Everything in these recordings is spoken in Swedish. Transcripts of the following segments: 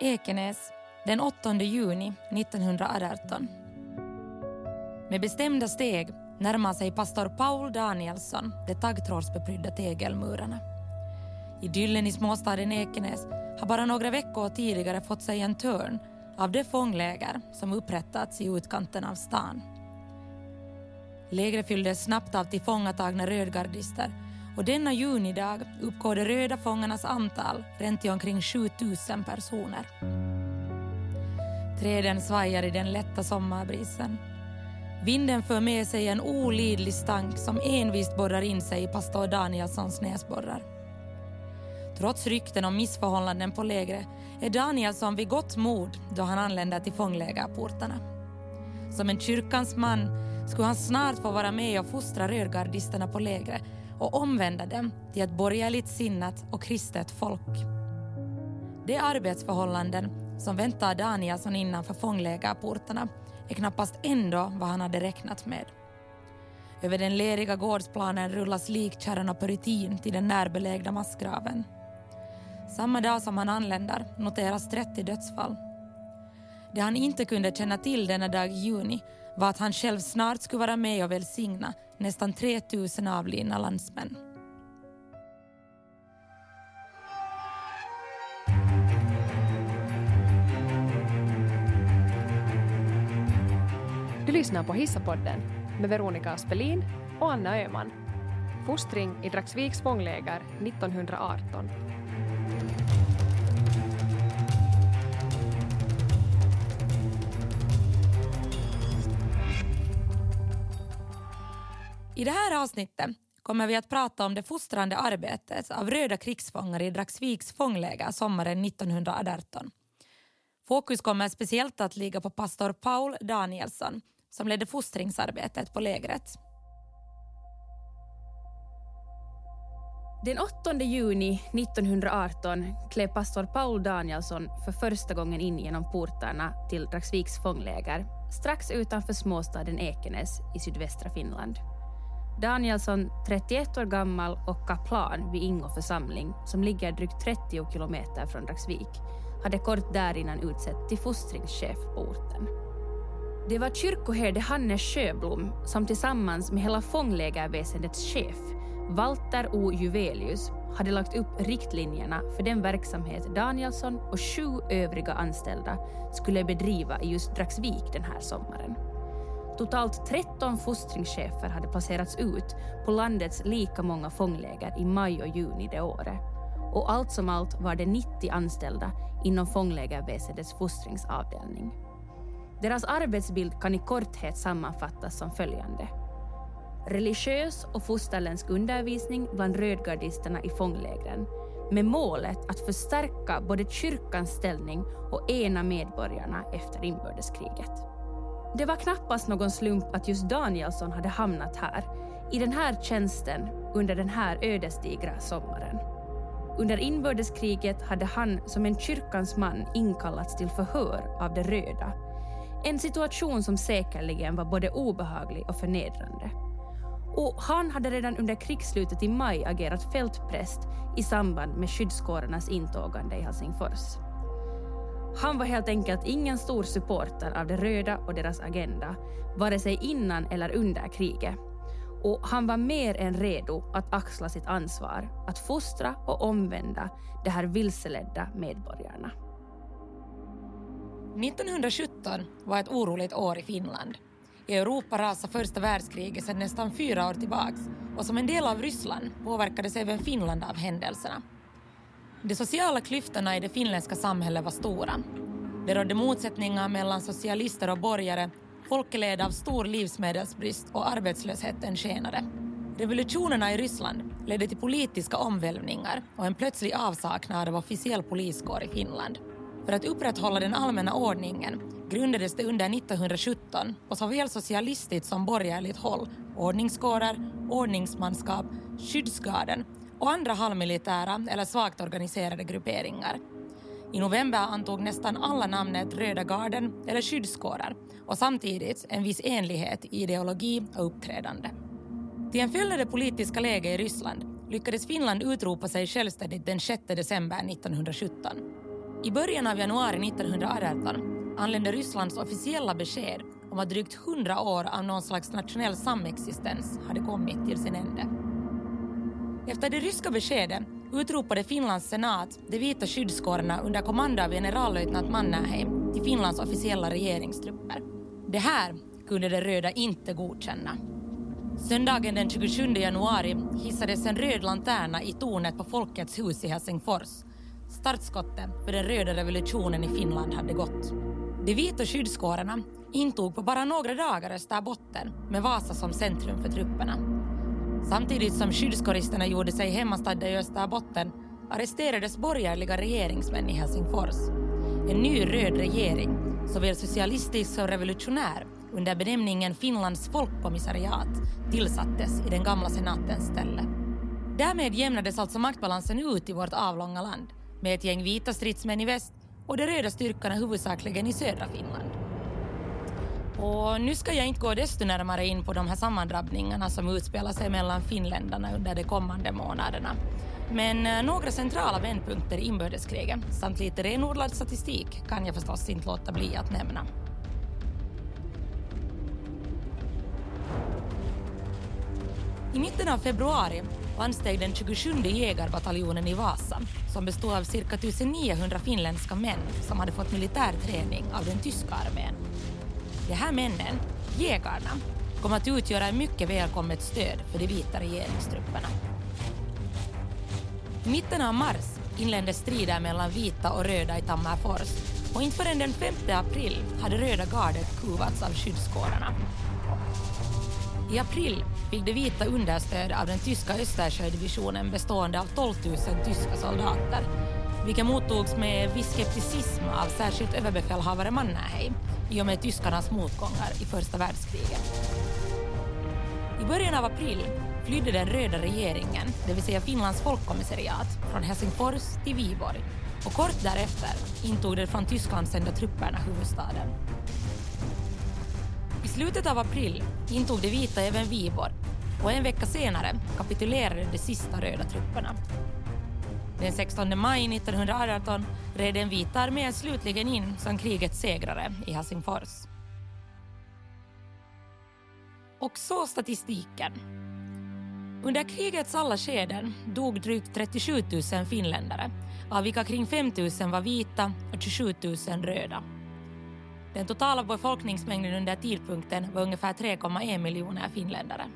Ekenäs, den 8 juni 1918. Med bestämda steg närmar sig pastor Paul Danielsson de taggtrådsbeprydda tegelmurarna. Idyllen i småstaden Ekenäs har bara några veckor tidigare fått sig en törn av det fångläger som upprättats i utkanten av stan. Lägret fylldes snabbt av tillfångatagna rödgardister och denna junidag uppgår de röda fångarnas antal rent till omkring 7000 personer. Träden svajar i den lätta sommarbrisen. Vinden för med sig en olidlig stank som envist borrar in sig i pastor Danielssons näsborrar. Trots rykten om missförhållanden på lägret är Danielsson vid gott mod då han anländer till fånglägerportarna. Som en kyrkans man skulle han snart få vara med och fostra rödgardisterna på lägret och omvända dem till ett borgerligt sinnat och kristet folk. De arbetsförhållanden som väntar Danielsson innanför fånglägerportarna är knappast ändå vad han hade räknat med. Över den leriga gårdsplanen rullas likkärran och puritin till den närbelägna massgraven. Samma dag som han anländer noteras 30 dödsfall. Det han inte kunde känna till denna dag i juni var att han själv snart skulle vara med och välsigna nästan 3 000 avlidna landsmän. Du lyssnar på Hissapodden med Veronica Aspelin och Anna Öhman. Fostring i Dragsviks fångläger 1918. I det här avsnittet kommer vi att prata om det fostrande arbetet av röda krigsfångar i Dragsviks fångläger sommaren 1918. Fokus kommer speciellt att ligga på pastor Paul Danielsson som ledde fostringsarbetet på lägret. Den 8 juni 1918 klev pastor Paul Danielsson för första gången in genom portarna till Dragsviks fångläger strax utanför småstaden Ekenäs i sydvästra Finland. Danielsson, 31 år gammal och kaplan vid Ingo församling som ligger drygt 30 kilometer från Dragsvik, hade kort därinnan utsett till fostringschef på orten. Det var kyrkoherde Hannes Sjöblom som tillsammans med hela fånglägerväsendets chef, Walter O. Juvelius, hade lagt upp riktlinjerna för den verksamhet Danielsson och sju övriga anställda skulle bedriva i just Dragsvik den här sommaren. Totalt 13 fostringschefer hade placerats ut på landets lika många fångläger i maj och juni det året. Och allt som allt var det 90 anställda inom fånglägerväsendets fostringsavdelning. Deras arbetsbild kan i korthet sammanfattas som följande. Religiös och fosterländsk undervisning bland rödgardisterna i fånglägren med målet att förstärka både kyrkans ställning och ena medborgarna efter inbördeskriget. Det var knappast någon slump att just Danielsson hade hamnat här, i den här tjänsten under den här ödesdigra sommaren. Under inbördeskriget hade han som en kyrkans man inkallats till förhör av de röda. En situation som säkerligen var både obehaglig och förnedrande. Och han hade redan under krigsslutet i maj agerat fältpräst i samband med skyddskårernas intågande i Helsingfors. Han var helt enkelt ingen stor supporter av de röda och deras agenda, vare sig innan eller under kriget. Och han var mer än redo att axla sitt ansvar att fostra och omvända de här vilseledda medborgarna. 1917 var ett oroligt år i Finland. I Europa rasade första världskriget sedan nästan fyra år tillbaks och som en del av Ryssland påverkades även Finland av händelserna. De sociala klyftorna i det finländska samhället var stora. Det rådde motsättningar mellan socialister och borgare, folket led av stor livsmedelsbrist och arbetslösheten skenade. Revolutionerna i Ryssland ledde till politiska omvälvningar och en plötslig avsaknad av officiell poliskår i Finland. För att upprätthålla den allmänna ordningen grundades det under 1917 på såväl socialistiskt som borgerligt håll ordningskårer, ordningsmanskap, skyddsgarden och andra halvmilitära eller svagt organiserade grupperingar. I november antog nästan alla namnet Röda garden eller skyddskårar och samtidigt en viss enlighet i ideologi och uppträdande. Till en följd av det politiska läget i Ryssland lyckades Finland utropa sig självständigt den 6 december 1917. I början av januari 1918 anlände Rysslands officiella besked om att drygt hundra år av någon slags nationell samexistens hade kommit till sin ände. Efter det ryska beskedet utropade Finlands senat de vita skyddskårerna under kommando av generallöjtnant Mannerheim till Finlands officiella regeringstrupper. Det här kunde de röda inte godkänna. Söndagen den 27 januari hissades en röd lanterna i tornet på Folkets hus i Helsingfors. Startskottet för den röda revolutionen i Finland hade gått. De vita skyddskårerna intog på bara några dagar Österbotten med Vasa som centrum för trupperna. Samtidigt som skyddskåristerna gjorde sig hemmastadda i Österbotten arresterades borgerliga regeringsmän i Helsingfors. En ny röd regering, såväl socialistisk som revolutionär, under benämningen Finlands folkkommissariat tillsattes i den gamla senatens ställe. Därmed jämnades alltså maktbalansen ut i vårt avlånga land med ett gäng vita stridsmän i väst och de röda styrkorna huvudsakligen i södra Finland. Och nu ska jag inte gå desto närmare in på de här sammandrabbningarna som utspelar sig mellan finländarna under de kommande månaderna. Men eh, några centrala vändpunkter i inbördeskriget samt lite renodlad statistik kan jag förstås inte låta bli att nämna. I mitten av februari landsteg den 27 jägarbataljonen i Vasa som bestod av cirka 1900 finländska män som hade fått militär träning av den tyska armén. De här männen, jägarna, kom att utgöra ett mycket välkommet stöd för de vita regeringstrupperna. I mitten av mars inleddes strider mellan vita och röda i Tammerfors och inte förrän den 5 april hade röda gardet kuvats av skyddskårerna. I april fick de vita understöd av den tyska Östersjödivisionen bestående av 12 000 tyska soldater, vilket mottogs med viss skepticism av särskilt överbefälhavare Mannerheim i och med tyskarnas motgångar i första världskriget. I början av april flydde den röda regeringen, det vill säga Finlands folkkommissariat, från Helsingfors till Viborg och kort därefter intog de från Tyskland sända trupperna huvudstaden. I slutet av april intog de vita även Viborg och en vecka senare kapitulerade de sista röda trupperna. Den 16 maj 1918 red den vita armén slutligen in som krigets segrare i Helsingfors. Och så statistiken. Under krigets alla skeden dog drygt 37 000 finländare av vilka kring 5 000 var vita och 27 000 röda. Den totala befolkningsmängden under tidpunkten var ungefär 3,1 miljoner finländare.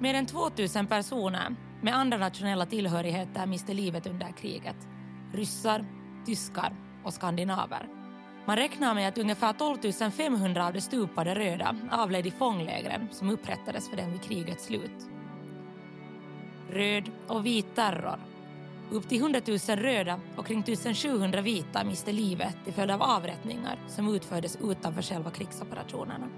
Mer än 2 000 personer med andra nationella tillhörigheter miste livet under kriget. Ryssar, tyskar och skandinaver. Man räknar med att ungefär 12 500 av de stupade röda avled i fånglägren som upprättades för dem vid krigets slut. Röd och vit terror. Upp till 100 000 röda och kring 1700 vita miste livet till följd av avrättningar som utfördes utanför själva krigsoperationerna.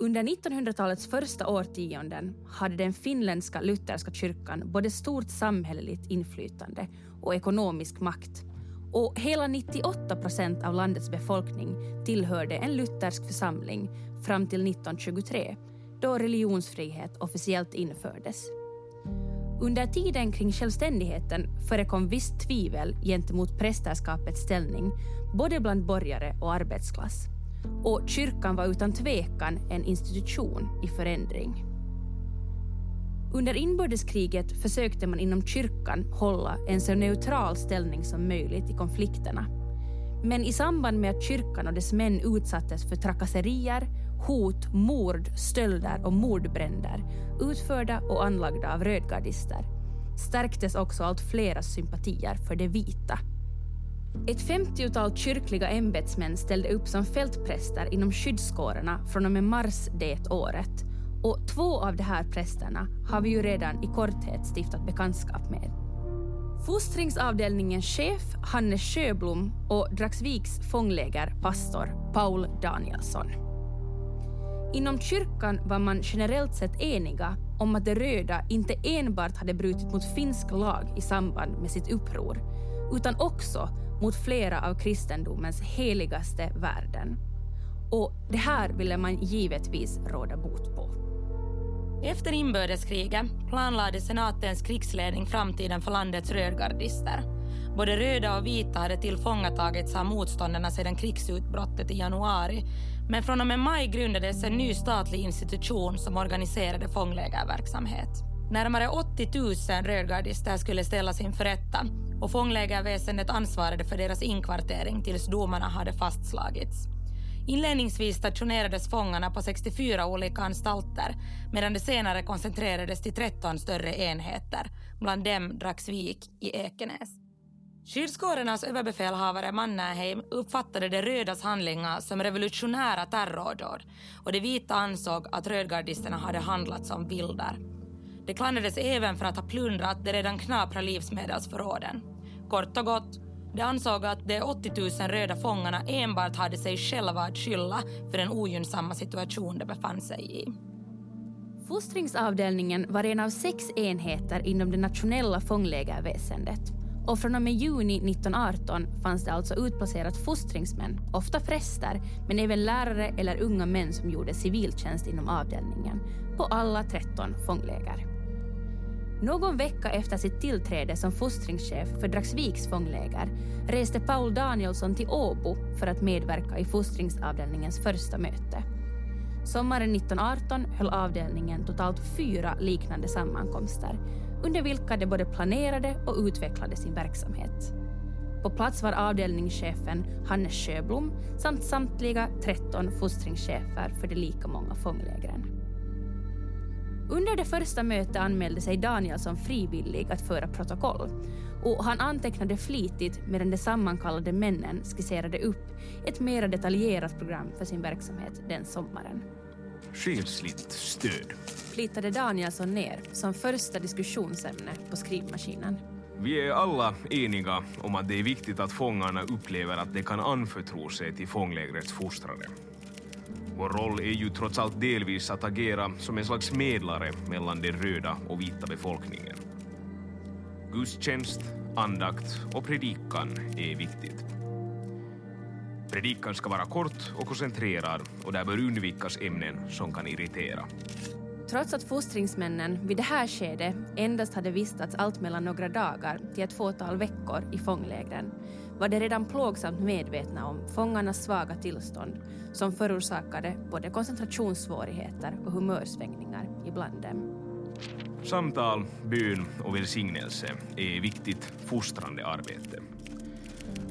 Under 1900-talets första årtionden hade den finländska lutherska kyrkan både stort samhälleligt inflytande och ekonomisk makt. Och hela 98 procent av landets befolkning tillhörde en luthersk församling fram till 1923 då religionsfrihet officiellt infördes. Under tiden kring självständigheten förekom visst tvivel gentemot prästerskapets ställning både bland borgare och arbetsklass och kyrkan var utan tvekan en institution i förändring. Under inbördeskriget försökte man inom kyrkan hålla en så neutral ställning som möjligt i konflikterna. Men i samband med att kyrkan och dess män utsattes för trakasserier, hot, mord, stölder och mordbränder utförda och anlagda av rödgardister stärktes också allt flera sympatier för de vita ett femtiotal kyrkliga ämbetsmän ställde upp som fältpräster inom skyddskårerna från och med mars det året. Och två av de här prästerna har vi ju redan i korthet stiftat bekantskap med. Fostringsavdelningens chef Hannes Sjöblom och Dragsviks fångläger pastor Paul Danielsson. Inom kyrkan var man generellt sett eniga om att de röda inte enbart hade brutit mot finsk lag i samband med sitt uppror, utan också mot flera av kristendomens heligaste värden. Och det här ville man givetvis råda bot på. Efter inbördeskriget planlade senatens krigsledning framtiden för landets rödgardister. Både röda och vita hade tillfångatagits av motståndarna sedan krigsutbrottet i januari men från och med maj grundades en ny statlig institution som organiserade fånglägerverksamhet. Närmare 80 000 rödgardister skulle ställas inför rätta och fånglägerväsendet ansvarade för deras inkvartering tills domarna hade fastslagits. Inledningsvis stationerades fångarna på 64 olika anstalter medan de senare koncentrerades till 13 större enheter, bland dem Dragsvik i Ekenäs. Skyddskårernas överbefälhavare Mannerheim uppfattade de rödas handlingar som revolutionära terrordåd och de vita ansåg att rödgardisterna hade handlat som vildar. De klandrades även för att ha plundrat de redan knapra livsmedelsförråden. Kort och gott, de ansåg att de 80 000 röda fångarna enbart hade sig själva att skylla för den ogynnsamma situation de befann sig i. Fostringsavdelningen var en av sex enheter inom det nationella fånglägerväsendet och från och med juni 1918 fanns det alltså utplacerat fostringsmän, ofta präster, men även lärare eller unga män som gjorde civiltjänst inom avdelningen, på alla 13 fångläger. Någon vecka efter sitt tillträde som fostringschef för Dragsviks fångläger reste Paul Danielsson till Åbo för att medverka i fostringsavdelningens första möte. Sommaren 1918 höll avdelningen totalt fyra liknande sammankomster under vilka de både planerade och utvecklade sin verksamhet. På plats var avdelningschefen Hannes Sjöblom samt samtliga 13 fostringschefer för de lika många fånglägren. Under det första mötet anmälde sig Danielsson frivillig att föra protokoll och han antecknade flitigt medan de sammankallade männen skisserade upp ett mer detaljerat program för sin verksamhet den sommaren. Själsligt stöd. Plitade Danielsson ner som första diskussionsämne på skrivmaskinen. Vi är alla eniga om att det är viktigt att fångarna upplever att de kan anförtro sig till fånglägrets fostrare. Vår roll är ju trots allt delvis att agera som en slags medlare mellan den röda och vita befolkningen. Gudstjänst, andakt och predikan är viktigt. Predikan ska vara kort och koncentrerad och där bör undvikas ämnen som kan irritera. Trots att fostringsmännen vid det här skedet endast hade vistats allt mellan några dagar till ett fåtal veckor i fånglägren var de redan plågsamt medvetna om fångarnas svaga tillstånd som förorsakade både koncentrationssvårigheter och humörsvängningar ibland dem. Samtal, bön och välsignelse är viktigt fostrande arbete.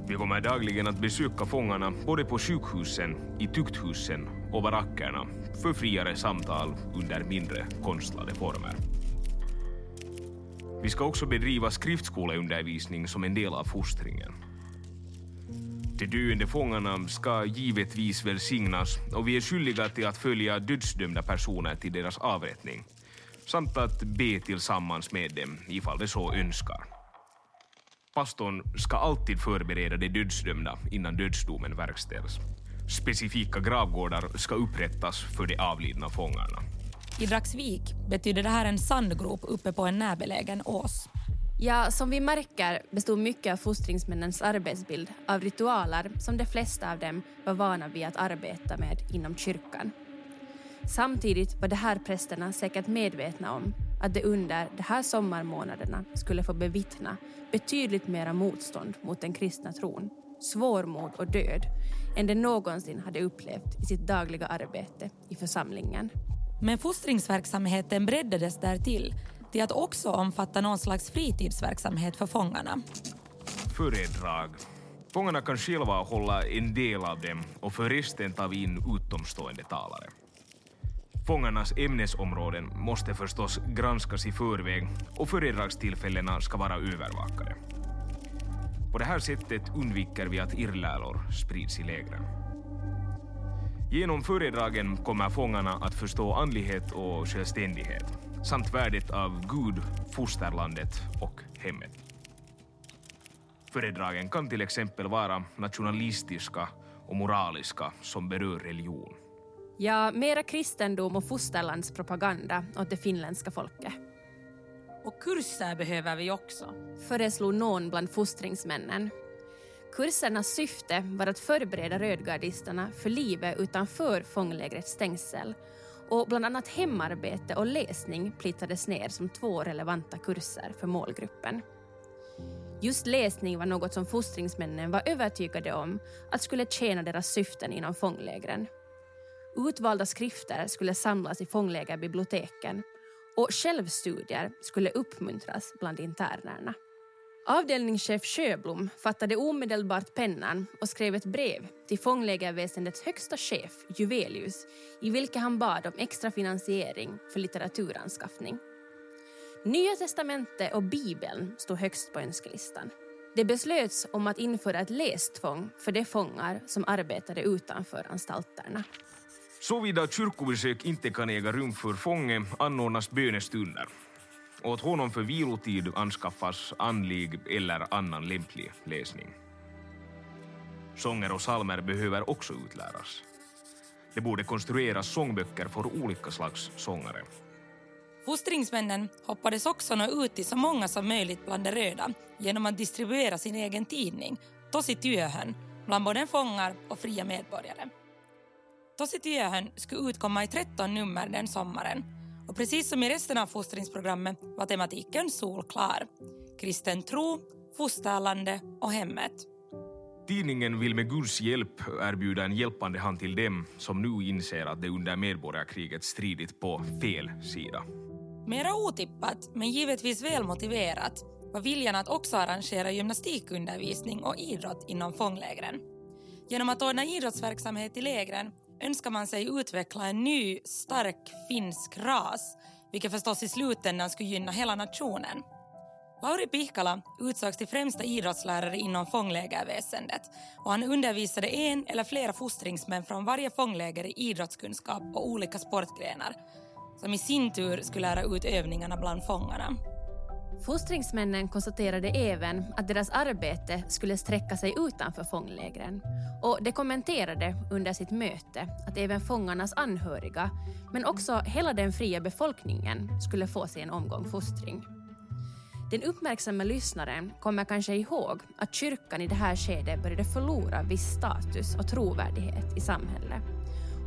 Vi kommer dagligen att besöka fångarna både på sjukhusen, i tukthusen och barackerna för friare samtal under mindre konstlade former. Vi ska också bedriva skriftskoleundervisning som en del av fostringen. De döende fångarna ska givetvis välsignas och vi är skyldiga till att följa dödsdömda personer till deras avrättning samt att be tillsammans med dem ifall de så önskar. Pastorn ska alltid förbereda de dödsdömda innan dödsdomen verkställs. Specifika gravgårdar ska upprättas för de avlidna fångarna. I Dragsvik betyder det här en sandgrop uppe på en närbelägen ås. Ja, som vi märker bestod mycket av fostringsmännens arbetsbild av ritualer som de flesta av dem var vana vid att arbeta med inom kyrkan. Samtidigt var de här prästerna säkert medvetna om att de under de här sommarmånaderna skulle få bevittna betydligt mera motstånd mot den kristna tron, svårmod och död än de någonsin hade upplevt i sitt dagliga arbete i församlingen. Men fostringsverksamheten breddades därtill till att också omfatta någon slags fritidsverksamhet för fångarna. Föredrag. Fångarna kan själva hålla en del av dem och för resten tar vi in utomstående talare. Fångarnas ämnesområden måste förstås granskas i förväg och föredragstillfällena ska vara övervakade. På det här sättet undviker vi att irrläror sprids i lägren. Genom föredragen kommer fångarna att förstå andlighet och självständighet samt värdet av Gud, fosterlandet och hemmet. Föredragen kan till exempel vara nationalistiska och moraliska som berör religion. Ja, mera kristendom och fosterlandspropaganda åt det finländska folket. Och kurser behöver vi också. Föreslog någon bland fostringsmännen. Kursernas syfte var att förbereda rödgardisterna för livet utanför fånglägrets stängsel och bland annat hemarbete och läsning plittades ner som två relevanta kurser för målgruppen. Just läsning var något som fostringsmännen var övertygade om att skulle tjäna deras syften inom fånglägren. Utvalda skrifter skulle samlas i fånglägerbiblioteken och självstudier skulle uppmuntras bland internerna. Avdelningschef Sjöblom fattade omedelbart pennan och skrev ett brev till fånglägerväsendets högsta chef, Juvelius, i vilket han bad om extra finansiering för litteraturanskaffning. Nya testamentet och Bibeln stod högst på önskelistan. Det beslöts om att införa ett lästvång för de fångar som arbetade utanför anstalterna. Såvida kyrkobesök inte kan äga rum för fånge anordnas bönestunder. Åt honom för vilotid anskaffas andlig eller annan lämplig läsning. Sånger och salmer behöver också utläras. Det borde konstrueras sångböcker för olika slags sångare. Fostringsmännen hoppades också nå ut till så många som möjligt bland de röda genom att distribuera sin egen tidning, Tosi Työhön, bland både fångar och fria medborgare. Tosi Työhön skulle utkomma i 13 nummer den sommaren och precis som i resten av fostringsprogrammet var tematiken solklar. Kristen tro, fosterlandet och hemmet. Tidningen vill med Guds hjälp erbjuda en hjälpande hand till dem som nu inser att de under medborgarkriget stridit på fel sida. Mera otippat, men givetvis välmotiverat, var viljan att också arrangera gymnastikundervisning och idrott inom fånglägren. Genom att ordna idrottsverksamhet i lägren önskar man sig utveckla en ny, stark finsk ras, vilket förstås i slutändan skulle gynna hela nationen. Lauri Pihkala utsågs till främsta idrottslärare inom fånglägerväsendet och han undervisade en eller flera fostringsmän från varje fångläger i idrottskunskap och olika sportgrenar som i sin tur skulle lära ut övningarna bland fångarna. Fostringsmännen konstaterade även att deras arbete skulle sträcka sig utanför fånglägren och de kommenterade under sitt möte att även fångarnas anhöriga men också hela den fria befolkningen skulle få sig en omgång fostring. Den uppmärksamma lyssnaren kommer kanske ihåg att kyrkan i det här skedet började förlora viss status och trovärdighet i samhället.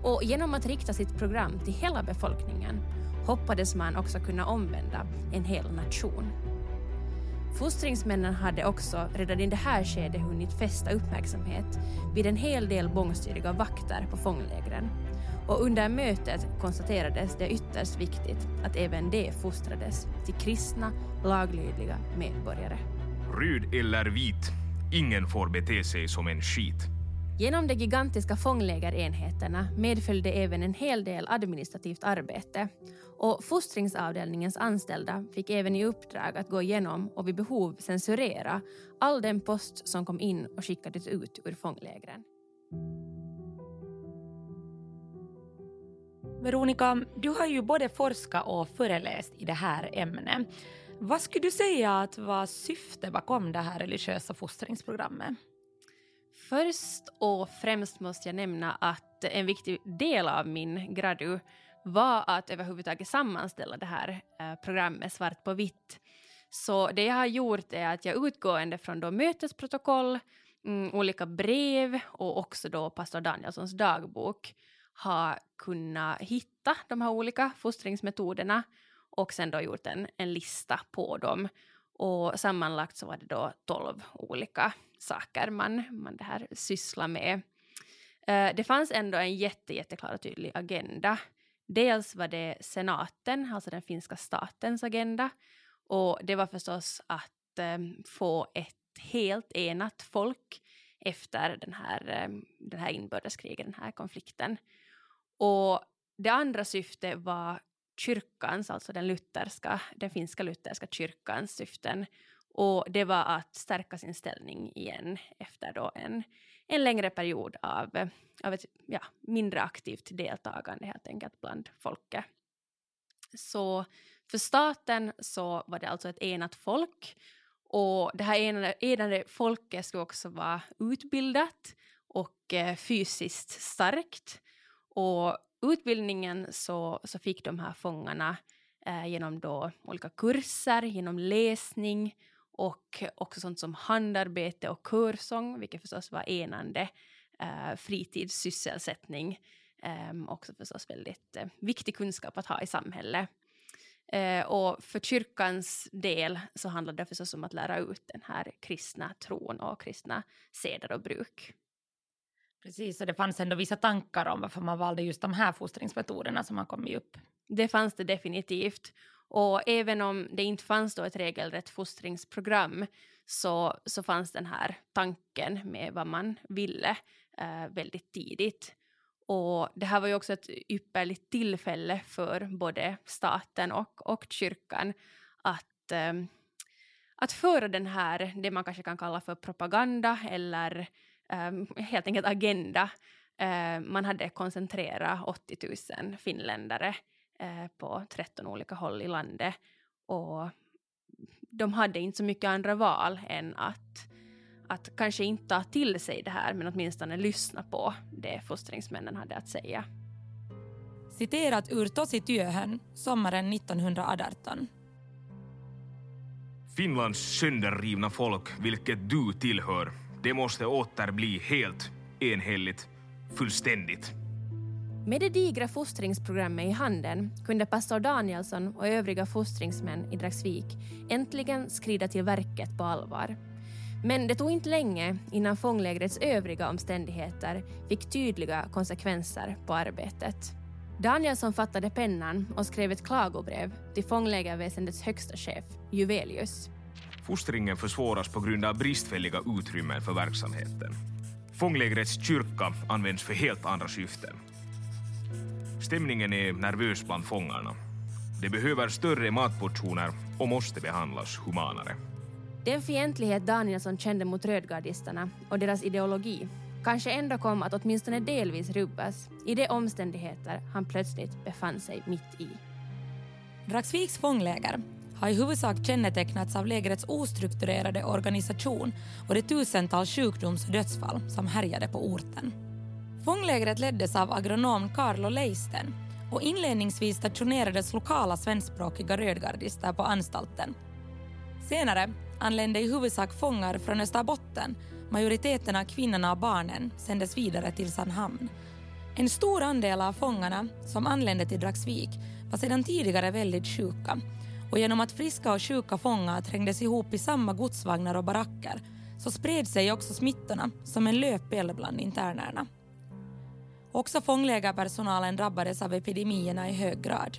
Och genom att rikta sitt program till hela befolkningen hoppades man också kunna omvända en hel nation. Fostringsmännen hade också redan i det här skedet hunnit fästa uppmärksamhet vid en hel del bångstyriga vakter på fånglägren och under mötet konstaterades det ytterst viktigt att även de fostrades till kristna, laglydiga medborgare. Röd eller vit, ingen får bete sig som en skit. Genom de gigantiska fånglägerenheterna medföljde även en hel del administrativt arbete och fostringsavdelningens anställda fick även i uppdrag att gå igenom och vid behov censurera all den post som kom in och skickades ut ur fånglägren. Veronica, du har ju både forskat och föreläst i det här ämnet. Vad skulle du säga att var syftet bakom det här religiösa fostringsprogrammet? Först och främst måste jag nämna att en viktig del av min gradu var att överhuvudtaget sammanställa det här eh, programmet svart på vitt. Så det jag har gjort är att jag utgående från då mötesprotokoll, mm, olika brev och också då pastor Danielssons dagbok har kunnat hitta de här olika fostringsmetoderna och sen då gjort en, en lista på dem. Och sammanlagt så var det då tolv olika saker man, man det här sysslar med. Uh, det fanns ändå en jätte, jätteklar och tydlig agenda. Dels var det senaten, alltså den finska statens agenda. Och det var förstås att um, få ett helt enat folk efter den här, um, den här inbördeskriget, den här konflikten. Och det andra syftet var kyrkans, alltså den lutherska, den finska lutherska kyrkans syften. Och det var att stärka sin ställning igen efter då en, en längre period av, av ett ja, mindre aktivt deltagande helt enkelt bland folket. Så för staten så var det alltså ett enat folk och det här enade, enade folket skulle också vara utbildat och eh, fysiskt starkt. Och utbildningen så, så fick de här fångarna eh, genom då olika kurser, genom läsning och också sånt som handarbete och körsång, vilket förstås var enande eh, fritidssysselsättning Eh, också förstås väldigt eh, viktig kunskap att ha i samhället. Eh, och för kyrkans del så handlade det förstås om att lära ut den här kristna tron och kristna seder och bruk. Precis, och det fanns ändå vissa tankar om varför man valde just de här fostringsmetoderna som har kommit upp. Det fanns det definitivt. Och även om det inte fanns då ett regelrätt fostringsprogram så, så fanns den här tanken med vad man ville eh, väldigt tidigt. Och det här var ju också ett ypperligt tillfälle för både staten och, och kyrkan att, eh, att föra den här, det man kanske kan kalla för propaganda eller eh, helt enkelt agenda. Eh, man hade koncentrerat 80 000 finländare eh, på 13 olika håll i landet och de hade inte så mycket andra val än att, att kanske inte ta till sig det här men åtminstone lyssna på det fostringsmännen hade att säga. Citerat ur Tosi Työhön, sommaren 1918. Finlands sönderrivna folk, vilket du tillhör, det måste åter bli helt, enhälligt, fullständigt. Med det digra fostringsprogrammet i handen kunde pastor Danielsson och övriga fostringsmän i Dragsvik äntligen skrida till verket på allvar. Men det tog inte länge innan fånglägrets övriga omständigheter fick tydliga konsekvenser på arbetet. Danielsson fattade pennan och skrev ett klagobrev till fånglägerväsendets högsta chef, Juvelius. Fostringen försvåras på grund av bristfälliga utrymmen för verksamheten. Fånglägrets kyrka används för helt andra syften. Stämningen är nervös bland fångarna. De behöver större matportioner och måste behandlas humanare. Den fientlighet Danielsson kände mot rödgardisterna och deras ideologi kanske ändå kom att åtminstone delvis rubbas i de omständigheter han plötsligt befann sig mitt i. Dragsviks fångläger har i huvudsak kännetecknats av lägrets ostrukturerade organisation och de tusentals sjukdoms och dödsfall som härjade på orten. Fånglägret leddes av agronom Carlo Leisten och inledningsvis stationerades lokala svenskspråkiga rödgardister på anstalten. Senare anlände i huvudsak fångar från Österbotten. Majoriteten av kvinnorna och barnen sändes vidare till Sandhamn. En stor andel av fångarna som anlände till Dragsvik var sedan tidigare väldigt sjuka och genom att friska och sjuka fångar trängdes ihop i samma godsvagnar och baracker så spred sig också smittorna som en löpeld bland internerna. Också fånglägerpersonalen drabbades av epidemierna i hög grad.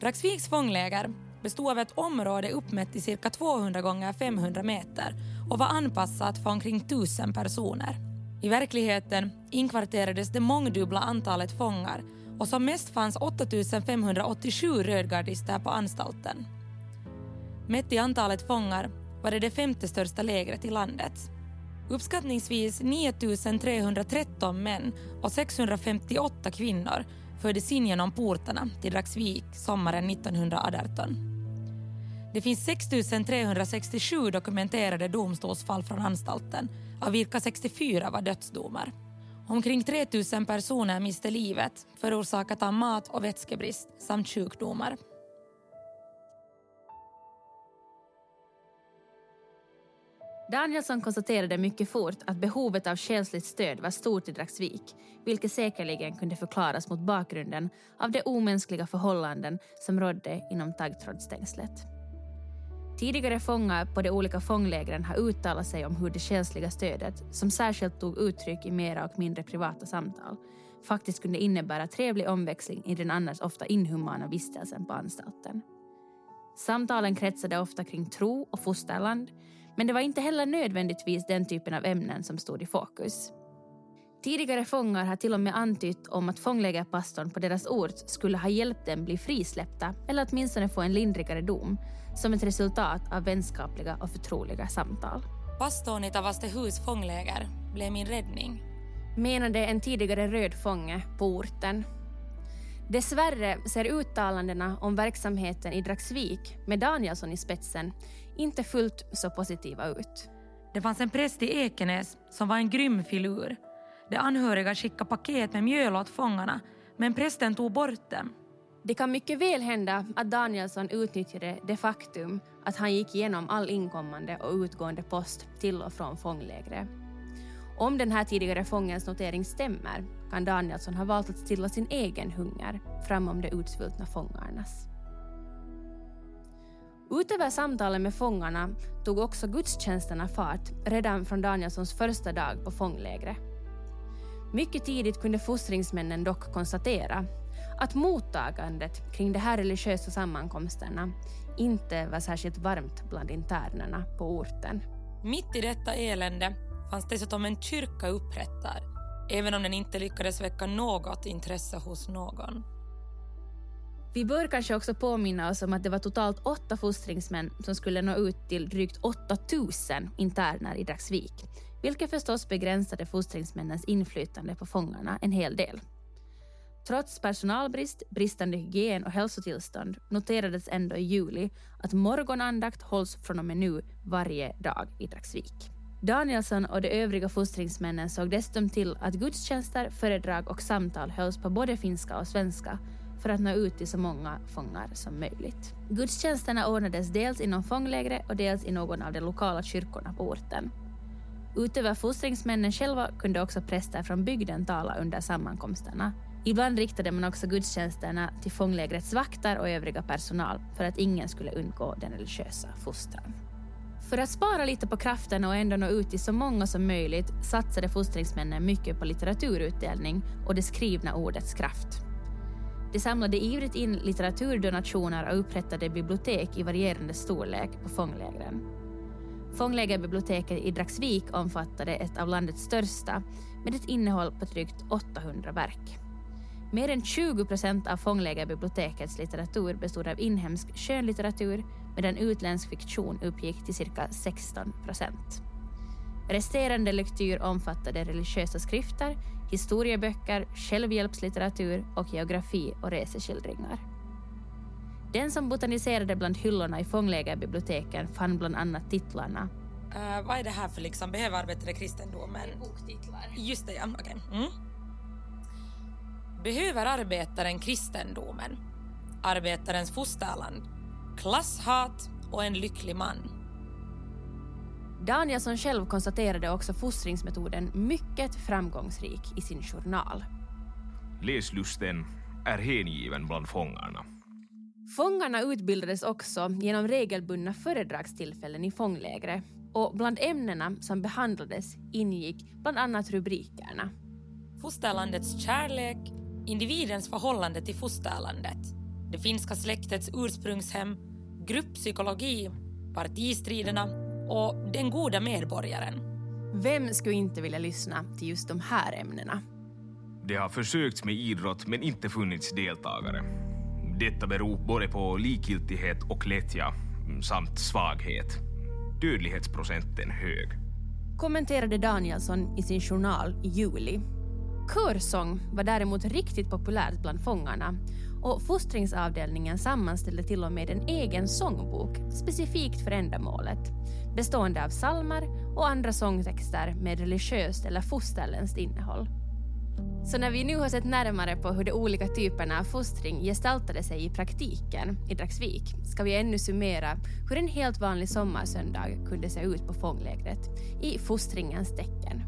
Dragsviks fångläger bestod av ett område uppmätt till cirka 200 gånger 500 meter och var anpassat för omkring 1000 personer. I verkligheten inkvarterades det mångdubbla antalet fångar och som mest fanns 8587 rödgardister på anstalten. Mätt i antalet fångar var det det femte största lägret i landet. Uppskattningsvis 9313 män och 658 kvinnor fördes in genom portarna till Dragsvik sommaren 1918. Det finns 6 367 dokumenterade domstolsfall från anstalten, av vilka 64 var dödsdomar. Omkring 3 000 personer miste livet förorsakat av mat och vätskebrist samt sjukdomar. Danielsson konstaterade mycket fort att behovet av själsligt stöd var stort i Dragsvik, vilket säkerligen kunde förklaras mot bakgrunden av de omänskliga förhållanden som rådde inom taggtrådsstängslet. Tidigare fångar på de olika fånglägren har uttalat sig om hur det själsliga stödet, som särskilt tog uttryck i mera och mindre privata samtal, faktiskt kunde innebära trevlig omväxling i den annars ofta inhumana vistelsen på anstalten. Samtalen kretsade ofta kring tro och fosterland, men det var inte heller nödvändigtvis den typen av ämnen som stod i fokus. Tidigare fångar har till och med antytt om att fånglägerpastorn på deras ort skulle ha hjälpt dem bli frisläppta eller åtminstone få en lindrigare dom som ett resultat av vänskapliga och förtroliga samtal. Pastorn i Tavastehus fångläger blev min räddning. Menade en tidigare röd fånge på orten. Dessvärre ser uttalandena om verksamheten i Dragsvik med Danielsson i spetsen inte fullt så positiva ut. Det fanns en präst i Ekenäs som var en grym filur. De anhöriga skickade paket med mjöl åt fångarna men prästen tog bort dem. Det kan mycket väl hända att Danielsson utnyttjade det faktum att han gick igenom all inkommande och utgående post till och från fånglägret. Om den här tidigare fångens notering stämmer kan Danielsson ha valt att stilla sin egen hunger framom de utsvultna fångarnas. Utöver samtalen med fångarna tog också gudstjänsterna fart redan från Danielssons första dag på fånglägret. Mycket tidigt kunde fostringsmännen dock konstatera att mottagandet kring de här religiösa sammankomsterna inte var särskilt varmt bland internerna på orten. Mitt i detta elände fanns dessutom en kyrka upprättad, även om den inte lyckades väcka något intresse hos någon. Vi bör kanske också påminna oss om att det var totalt åtta fostringsmän som skulle nå ut till drygt 8000 interner i Dragsvik, vilket förstås begränsade fostringsmännens inflytande på fångarna en hel del. Trots personalbrist, bristande hygien och hälsotillstånd noterades ändå i juli att morgonandakt hålls från och med nu varje dag i Dragsvik. Danielsson och de övriga fostringsmännen såg dessutom till att gudstjänster, föredrag och samtal hölls på både finska och svenska för att nå ut till så många fångar som möjligt. Gudstjänsterna ordnades dels inom fånglägret och dels i någon av de lokala kyrkorna på orten. Utöver fostringsmännen själva kunde också präster från bygden tala under sammankomsterna. Ibland riktade man också gudstjänsterna till fånglägrets vakter och övriga personal för att ingen skulle undgå den religiösa fostran. För att spara lite på kraften och ändå nå ut till så många som möjligt satsade fostringsmännen mycket på litteraturutdelning och det skrivna ordets kraft. De samlade ivrigt in litteraturdonationer och upprättade bibliotek i varierande storlek på fånglägren. Fånglägerbiblioteket i Dragsvik omfattade ett av landets största med ett innehåll på drygt 800 verk. Mer än 20 procent av fånglägerbibliotekets litteratur bestod av inhemsk skönlitteratur medan utländsk fiktion uppgick till cirka 16 procent. Resterande lektyr omfattade religiösa skrifter, historieböcker, självhjälpslitteratur och geografi och reseskildringar. Den som botaniserade bland hyllorna i fånglägerbiblioteken fann bland annat titlarna Uh, vad är det här för liksom, behöver arbetare kristendomen? boktitlar. Just det, ja. Okej. Mm. Behöver arbetaren kristendomen? Arbetarens fosterland? Klasshat och en lycklig man? Danielsson själv konstaterade också fostringsmetoden mycket framgångsrik i sin journal. Läslusten är hängiven bland fångarna. Fångarna utbildades också genom regelbundna föredragstillfällen i fånglägret och bland ämnena som behandlades ingick bland annat rubrikerna. Fosterlandets kärlek, individens förhållande till fosterlandet, det finska släktets ursprungshem, grupppsykologi, partistriderna och den goda medborgaren. Vem skulle inte vilja lyssna till just de här ämnena? Det har försökts med idrott men inte funnits deltagare. Detta beror både på likgiltighet och lättja mm, samt svaghet. Dödlighetsprocenten hög. kommenterade Danielsson i sin journal i juli. Körsång var däremot riktigt populärt bland fångarna och fostringsavdelningen sammanställde till och med en egen sångbok specifikt för ändamålet bestående av psalmer och andra sångtexter med religiöst eller fosterländskt innehåll. Så när vi nu har sett närmare på hur de olika typerna av fostring gestaltade sig i praktiken i Dragsvik ska vi ännu summera hur en helt vanlig sommarsöndag kunde se ut på fånglägret i fostringens tecken.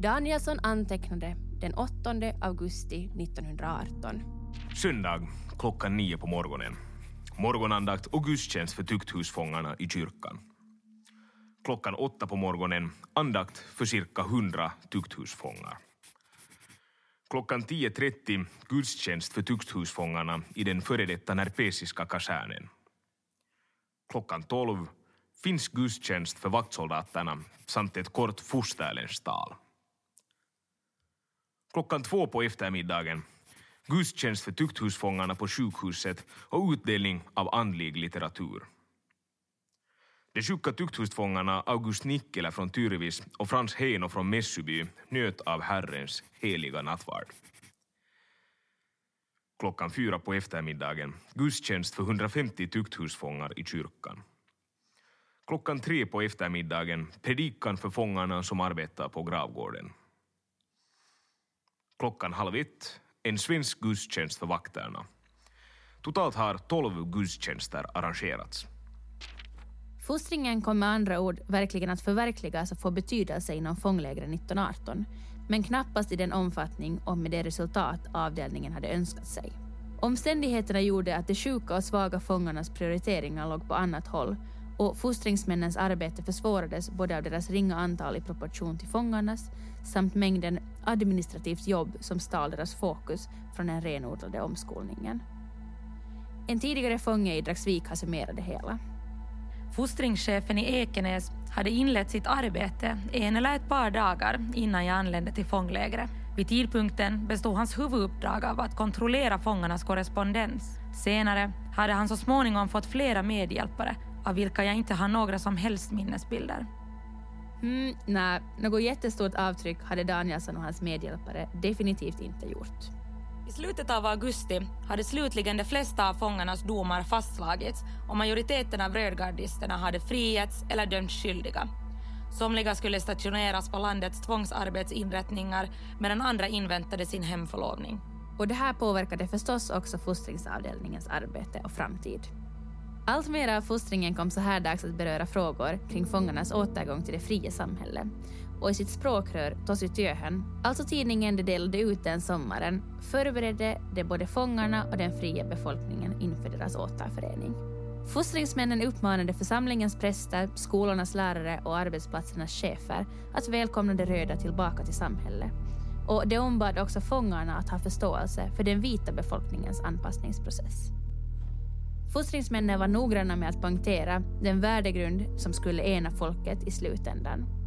Danielsson antecknade den 8 augusti 1918. Söndag klockan nio på morgonen. Morgonandakt och gudstjänst för tukthusfångarna i kyrkan. Klockan åtta på morgonen andakt för cirka hundra tukthusfångar. Klockan 10.30 gudstjänst för tukthusfångarna i den före detta närpesiska kasernen. Klockan 12 finns gudstjänst för vaktsoldaterna samt ett kort fosterländskt tal. Klockan två på eftermiddagen gudstjänst för tukthusfångarna på sjukhuset och utdelning av andlig litteratur. De sjuka tukthusfångarna August Nikkela från Tyrvis och Frans Heino från Messuby njöt av Herrens heliga nattvard. Klockan fyra på eftermiddagen gudstjänst för 150 tukthusfångar i kyrkan. Klockan tre på eftermiddagen predikan för fångarna som arbetar på gravgården. Klockan halv ett en svensk gudstjänst för vakterna. Totalt har tolv gudstjänster arrangerats. Fostringen kom med andra ord verkligen att förverkligas och få betydelse inom fånglägren 1918, men knappast i den omfattning och med det resultat avdelningen hade önskat sig. Omständigheterna gjorde att de sjuka och svaga fångarnas prioriteringar låg på annat håll och fostringsmännens arbete försvårades både av deras ringa antal i proportion till fångarnas samt mängden administrativt jobb som stal deras fokus från den renodlade omskolningen. En tidigare fånge i Dragsvik har summerat det hela. Fostringschefen i Ekenäs hade inlett sitt arbete en eller ett par dagar innan jag anlände till fånglägret. Vid tidpunkten bestod hans huvuduppdrag av att kontrollera fångarnas korrespondens. Senare hade han så småningom fått flera medhjälpare av vilka jag inte har några som helst minnesbilder. Mm, nej, något jättestort avtryck hade Danielsson och hans medhjälpare definitivt inte gjort. I slutet av augusti hade slutligen de flesta av fångarnas domar fastslagits och majoriteten av rödgardisterna hade frigetts eller dömts skyldiga. Somliga skulle stationeras på landets tvångsarbetsinrättningar medan andra inväntade sin hemförlovning. Och det här påverkade förstås också fostringsavdelningens arbete och framtid. Allt mer av fostringen kom så här dags att beröra frågor kring fångarnas återgång till det fria samhället. Och i sitt språkrör Tosi Työhön, alltså tidningen de delade ut den sommaren, förberedde det både fångarna och den fria befolkningen inför deras återförening. Fostringsmännen uppmanade församlingens präster, skolornas lärare och arbetsplatsernas chefer att välkomna de röda tillbaka till samhället. Och de ombad också fångarna att ha förståelse för den vita befolkningens anpassningsprocess. Fostringsmännen var noggranna med att poängtera den värdegrund som skulle ena folket i slutändan.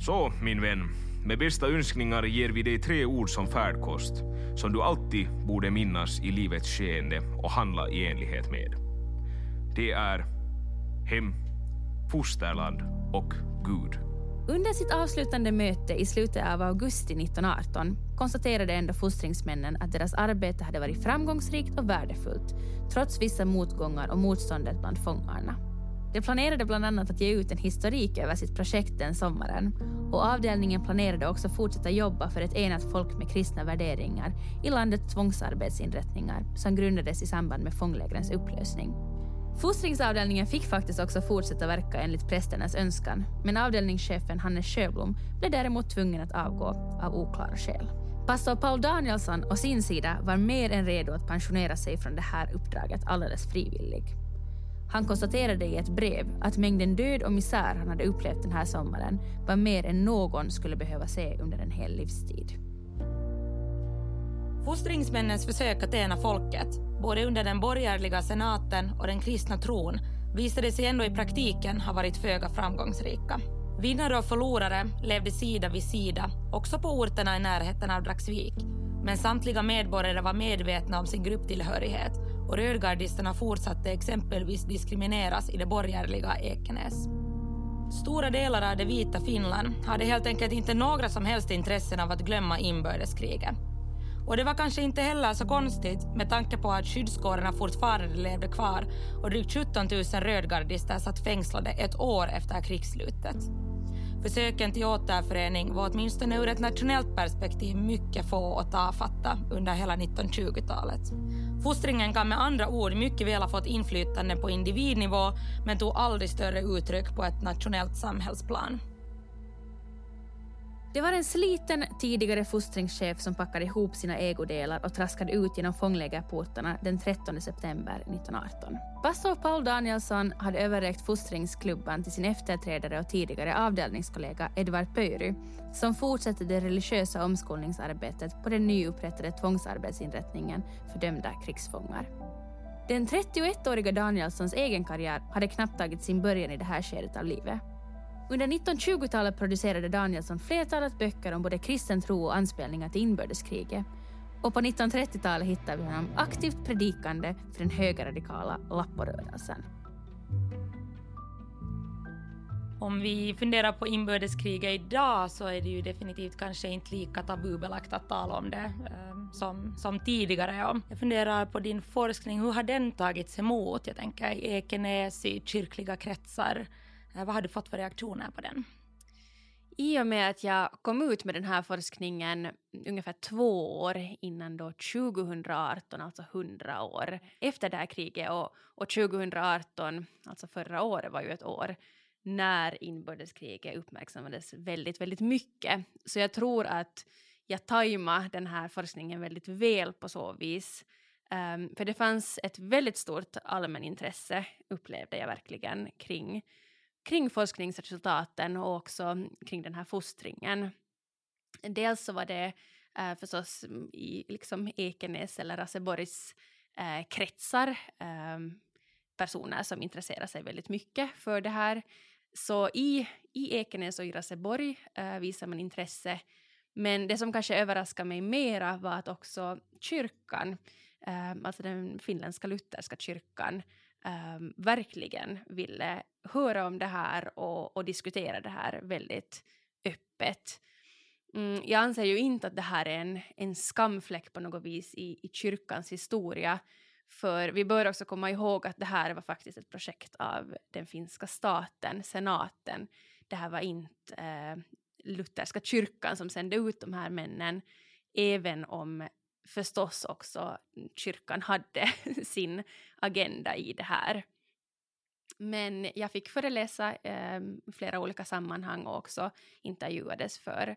Så, min vän, med bästa önskningar ger vi dig tre ord som färdkost, som du alltid borde minnas i livets skeende och handla i enlighet med. Det är hem, fosterland och Gud. Under sitt avslutande möte i slutet av augusti 1918 konstaterade ändå fostringsmännen att deras arbete hade varit framgångsrikt och värdefullt, trots vissa motgångar och motståndet bland fångarna. De planerade bland annat att ge ut en historik över sitt projekt den sommaren och avdelningen planerade också fortsätta jobba för ett enat folk med kristna värderingar i landets tvångsarbetsinrättningar som grundades i samband med fånglägrens upplösning. Fostringsavdelningen fick faktiskt också fortsätta verka enligt prästernas önskan, men avdelningschefen Hannes Sjöblom blev däremot tvungen att avgå av oklara skäl. Pastor Paul Danielsson å sin sida var mer än redo att pensionera sig från det här uppdraget alldeles frivillig. Han konstaterade i ett brev att mängden död och misär han hade upplevt den här sommaren var mer än någon skulle behöva se under en hel livstid. Fostringsmännens försök att ena folket, både under den borgerliga senaten och den kristna tron, visade sig ändå i praktiken ha varit föga framgångsrika. Vinnare och förlorare levde sida vid sida, också på orterna i närheten av Dragsvik. Men samtliga medborgare var medvetna om sin grupptillhörighet och rödgardisterna fortsatte exempelvis diskrimineras i det borgerliga Ekenäs. Stora delar av det vita Finland hade helt enkelt inte några som helst intressen av att glömma inbördeskriget. Och det var kanske inte heller så konstigt med tanke på att skyddskårerna fortfarande levde kvar och drygt 17 000 rödgardister satt fängslade ett år efter krigsslutet. Försöken till återförening var åtminstone ur ett nationellt perspektiv mycket få och tafatta under hela 1920-talet. Fostringen kan med andra ord mycket väl ha fått inflytande på individnivå men tog aldrig större uttryck på ett nationellt samhällsplan. Det var en sliten tidigare fostringschef som packade ihop sina ägodelar och traskade ut genom fånglägerportarna den 13 september 1918. Pastor Paul Danielsson hade överräckt fostringsklubban till sin efterträdare och tidigare avdelningskollega Edvard Pöyry som fortsatte det religiösa omskolningsarbetet på den nyupprättade tvångsarbetsinrättningen för dömda krigsfångar. Den 31-åriga Danielssons egen karriär hade knappt tagit sin början i det här skedet av livet. Under 1920-talet producerade Danielsson flertalet böcker om både kristen tro och anspelningar till inbördeskriget. Och på 1930-talet hittar vi honom aktivt predikande för den högerradikala Lapporörelsen. Om vi funderar på inbördeskriget idag så är det ju definitivt kanske inte lika tabubelagt att tala om det eh, som, som tidigare. Jag funderar på din forskning, hur har den tagits emot? Jag tänker i Ekenäs, i kyrkliga kretsar. Eh, vad har du fått för reaktioner på den? i och med att jag kom ut med den här forskningen ungefär två år innan då 2018, alltså 100 år efter det här kriget och, och 2018, alltså förra året var ju ett år när inbördeskriget uppmärksammades väldigt, väldigt mycket. Så jag tror att jag tajmade den här forskningen väldigt väl på så vis. Um, för det fanns ett väldigt stort allmänintresse, upplevde jag verkligen, kring kring forskningsresultaten och också kring den här fostringen. Dels så var det eh, förstås i liksom Ekenäs eller Raseborgs eh, kretsar eh, personer som intresserar sig väldigt mycket för det här. Så i, i Ekenäs och i Raseborg eh, visar man intresse. Men det som kanske överraskade mig mera var att också kyrkan, eh, alltså den finländska lutherska kyrkan, eh, verkligen ville höra om det här och, och diskutera det här väldigt öppet. Mm, jag anser ju inte att det här är en, en skamfläck på något vis i, i kyrkans historia. För vi bör också komma ihåg att det här var faktiskt ett projekt av den finska staten, senaten. Det här var inte eh, lutherska kyrkan som sände ut de här männen, även om förstås också kyrkan hade sin agenda i det här. Men jag fick föreläsa eh, i flera olika sammanhang och också intervjuades för,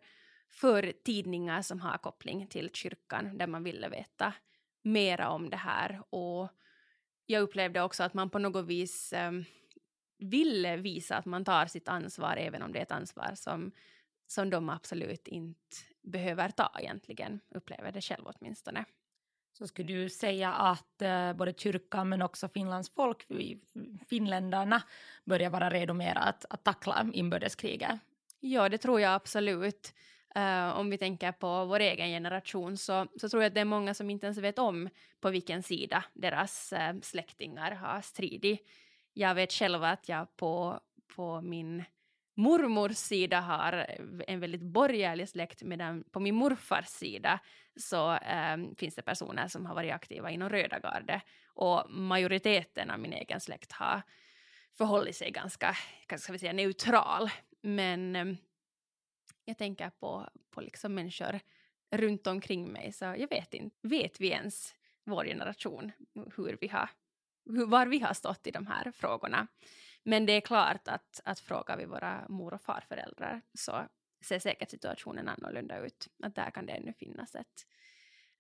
för tidningar som har koppling till kyrkan där man ville veta mera om det här. Och jag upplevde också att man på något vis eh, ville visa att man tar sitt ansvar även om det är ett ansvar som, som de absolut inte behöver ta egentligen, upplever det själv åtminstone. Så skulle du säga att eh, både kyrkan men också Finlands folk, finländarna, börjar vara redo mer att, att tackla inbördeskriget? Ja, det tror jag absolut. Uh, om vi tänker på vår egen generation så, så tror jag att det är många som inte ens vet om på vilken sida deras uh, släktingar har stridit. Jag vet själv att jag på, på min mormors sida har en väldigt borgerlig släkt medan på min morfars sida så eh, finns det personer som har varit aktiva inom Röda gardet. och majoriteten av min egen släkt har förhållit sig ganska, ska vi säga, neutral. Men eh, jag tänker på, på liksom människor runt omkring mig så jag vet inte, vet vi ens, vår generation, hur vi har, hur, var vi har stått i de här frågorna. Men det är klart att, att frågar vi våra mor och farföräldrar så ser säkert situationen annorlunda ut. Att där kan det ännu finnas ett,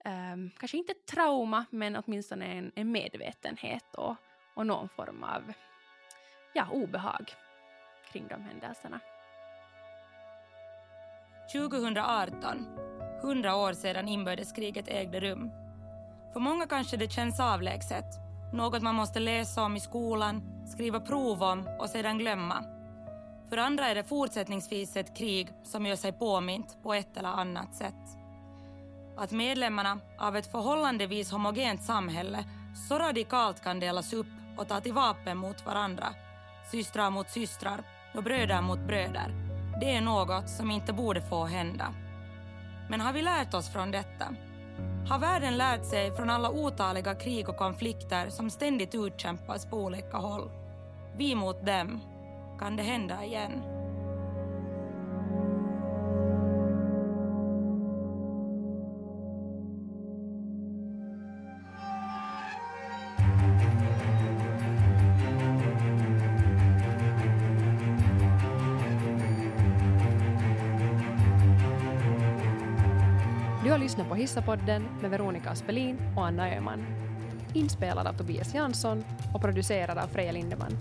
um, kanske inte ett trauma, men åtminstone en, en medvetenhet och, och någon form av ja, obehag kring de händelserna. 2018, 100 år sedan inbördeskriget ägde rum. För många kanske det känns avlägset, något man måste läsa om i skolan skriva prov om och sedan glömma. För andra är det fortsättningsvis ett krig som gör sig påmint på ett eller annat sätt. Att medlemmarna av ett förhållandevis homogent samhälle så radikalt kan delas upp och ta till vapen mot varandra, systrar mot systrar och bröder mot bröder, det är något som inte borde få hända. Men har vi lärt oss från detta? Har världen lärt sig från alla otaliga krig och konflikter som ständigt utkämpas på olika håll? Vi mot dem. Kan det hända igen? Lyssnar på Hissapodden med Veronica Aspelin och Anna Öhman. Inspelad av Tobias Jansson och producerad av Freja Lindeman.